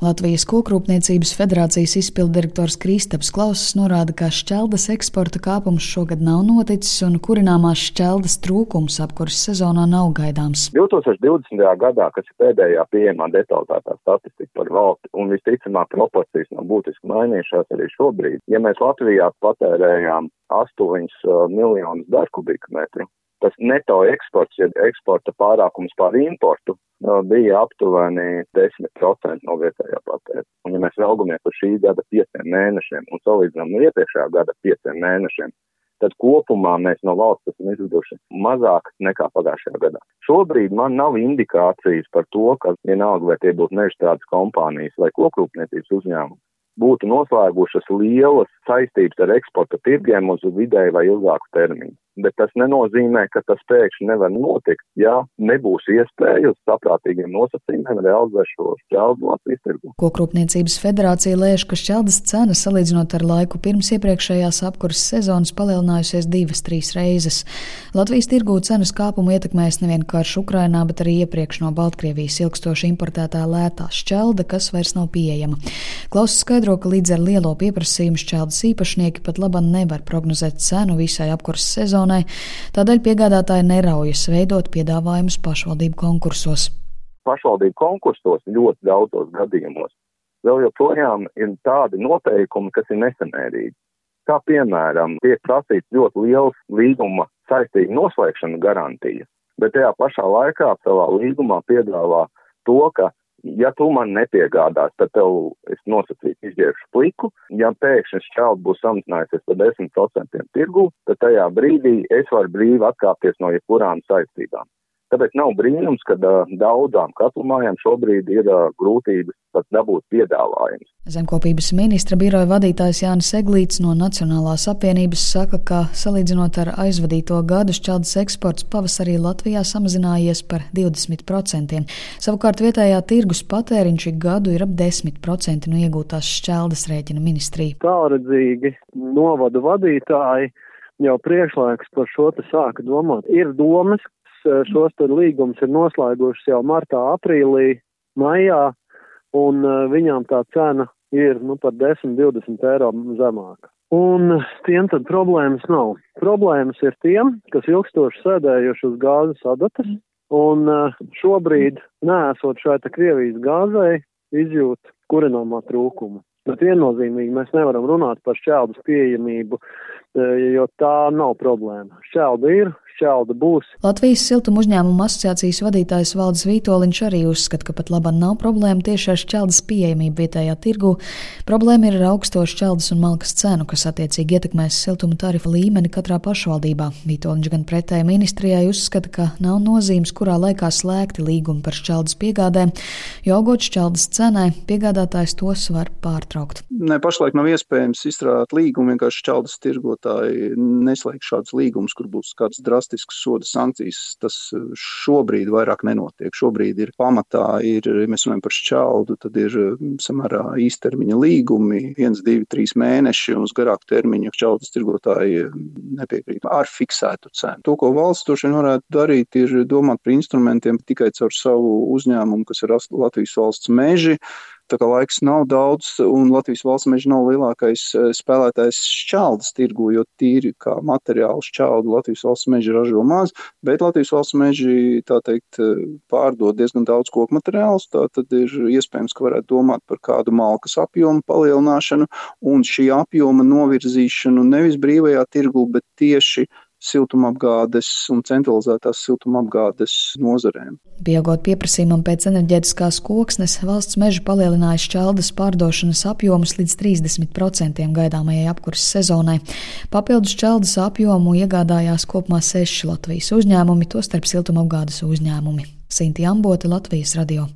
Latvijas Kokrūpniecības federācijas izpildirektors Kristaps Klauss norāda, ka šķeldas eksporta kāpums šogad nav noticis un kurināmās šķeldas trūkums apkuras sezonā nav gaidāms. 2020. gadā, kas ir pēdējā pieejamā detalizētā statistika par valsti, un visticamāk proporcijas nav būtiski mainījušās arī šobrīd, ja mēs Latvijā patērējām 8 uh, miljonus darbkubikmetru, tas neto eksports, ja eksporta pārākums pār importu, bija aptuveni 10% no vietējā patēriņa. Un, ja mēs raugamies uz šī gada pieciem mēnešiem un salīdzinām no iepriekšējā gada pieciem mēnešiem, tad kopumā mēs no valsts esam izveduši mazāk nekā pagājušajā gadā. Šobrīd man nav indikācijas par to, ka vienalga, vai tie būtu nežstrādes kompānijas vai kokrūpniecības uzņēmumi, būtu noslēgušas lielas saistības ar eksporta tirgiem uz vidēju vai ilgāku termiņu bet tas nenozīmē, ka tas pēkšņi nevar notikt, ja nebūs iespēja uz saprātīgiem nosacījumiem realizēt šo šķeldu Latvijas tirgu. Kokrūpniecības federācija lēš, ka šķeldas cena salīdzinot ar laiku pirms iepriekšējās apkurses sezonas palielinājusies divas, trīs reizes. Latvijas tirgū cenas kāpumu ietekmēs nevien karš Ukrainā, bet arī iepriekš no Baltkrievijas ilgstoši importētā lētā šķelda, kas vairs nav pieejama. Klauss skaidro, ka līdz ar lielo pieprasījumu šķeldas īpašnieki pat labam nevar prognozēt cenu visai apkurses sezonai, tādēļ piegādātāji neraujas veidot piedāvājumus pašvaldību konkursos. Pašvaldību konkursos ļoti daudzos gadījumos vēl joprojām ir tādi noteikumi, kas ir nesamērīgi. Kā piemēram, tiek prasīts ļoti liels līguma saistību noslēgšana garantija, bet tajā pašā laikā savā līgumā piedāvā to, ka ja tu man nepiegādās, tad tev es nosacītu izģēršu pliku. Ja pēkšņi šķelda būs samazinājusies par 10% tirgu, tad tajā brīdī es varu brīvi atkāpties no jebkurām saistībām. Tāpēc nav brīnums, ka daudzām katlumājām šobrīd ir grūtības pat dabūt piedāvājumus. Zemkopības ministra biroja vadītājs Jānis Eglīts no Nacionālās apvienības saka, ka salīdzinot ar aizvadīto gadu šķeldas eksports pavasarī Latvijā samazinājies par 20%. Savukārt vietējā tirgus patēriņš ik gadu ir ap 10% no iegūtās šķeldas rēķina ministrija. Tālredzīgi novadu vadītāji jau priekšlaikus par šo te sāka domāt. Ir domas, šos līgumus ir noslēgušas jau martā, aprīlī, maijā, un eh, viņām tā cena ir nu, par 10-20 eiro zemāka. Un tiem tad problēmas nav. Problēmas ir tiem, kas ilgstoši sēdējuši uz gāzes adatas, un eh, šobrīd, nesot šai Krievijas gāzei, izjūt kurināmā trūkumu. Bet viennozīmīgi mēs nevaram runāt par šķeldas pieejamību, jo tā nav problēma. Šķelda ir, šķelda būs. Latvijas siltuma uzņēmuma asociācijas vadītājs Valdis Vītoliņš arī uzskata, ka pat labam nav problēma tieši ar šķeldas pieejamību vietējā tirgu. Problēma ir ar augsto šķeldas un malkas cenu, kas attiecīgi ietekmēs siltuma tarifa līmeni katrā pašvaldībā. Vītoliņš gan pretēji ministrijai uzskata, ka nav nozīmes, kurā laikā slēgti līgumi par šķeldas piegādēm, jo augot šķeldas cenai, piegādātājs tos var pārtraukt. Ne, pašlaik nav iespējams izstrādāt līgumu, vienkārši šķeldas tirgotāji neslēgš šādus līgumus, kur būs kāds drastisks drastiskas soda sankcijas, tas eh, šobrīd vairāk nenotiek. Šobrīd ir pamatā, ir, ja mēs runājam par šķeldu, tad ir mm, samērā īstermiņa līgumi, viens, divi, trīs mēneši, un uz garāku termiņu šķeldas tirgotāji mm, nepiekrīt ar fiksētu cenu. To, ko valsts droši vien varētu darīt, ir domāt par instrumentiem tikai caur savu uzņēmumu, kas ir Latvijas valsts meži, Tā kā laiks nav daudz, un Latvijas valsts meža nav lielākais eh, spēlētājs šķeldas tirgu, jo tīri kā materiālu šķeldu Latvijas valsts meža ražo maz, bet Latvijas valsts meži, teikt, eh, pārdod diezgan daudz koku materiālus, tad ir iespējams, ka varētu domāt par kādu malkas apjomu palielināšanu un šī apjoma novirzīšanu nevis brīvajā tirgu, bet tieši siltumapgādes un centralizētās siltumapgādes nozarēm. Pieaugot pieprasījumam pēc enerģētiskās koksnes, valsts meža palielināja šķeldas pārdošanas apjomus līdz 30% gaidāmajai apkurses sezonai. Papildus šķeldas apjomu iegādājās kopumā seši Latvijas uzņēmumi, tostarp siltumapgādes uzņēmumi. Sinti Ambote, Latvijas radio.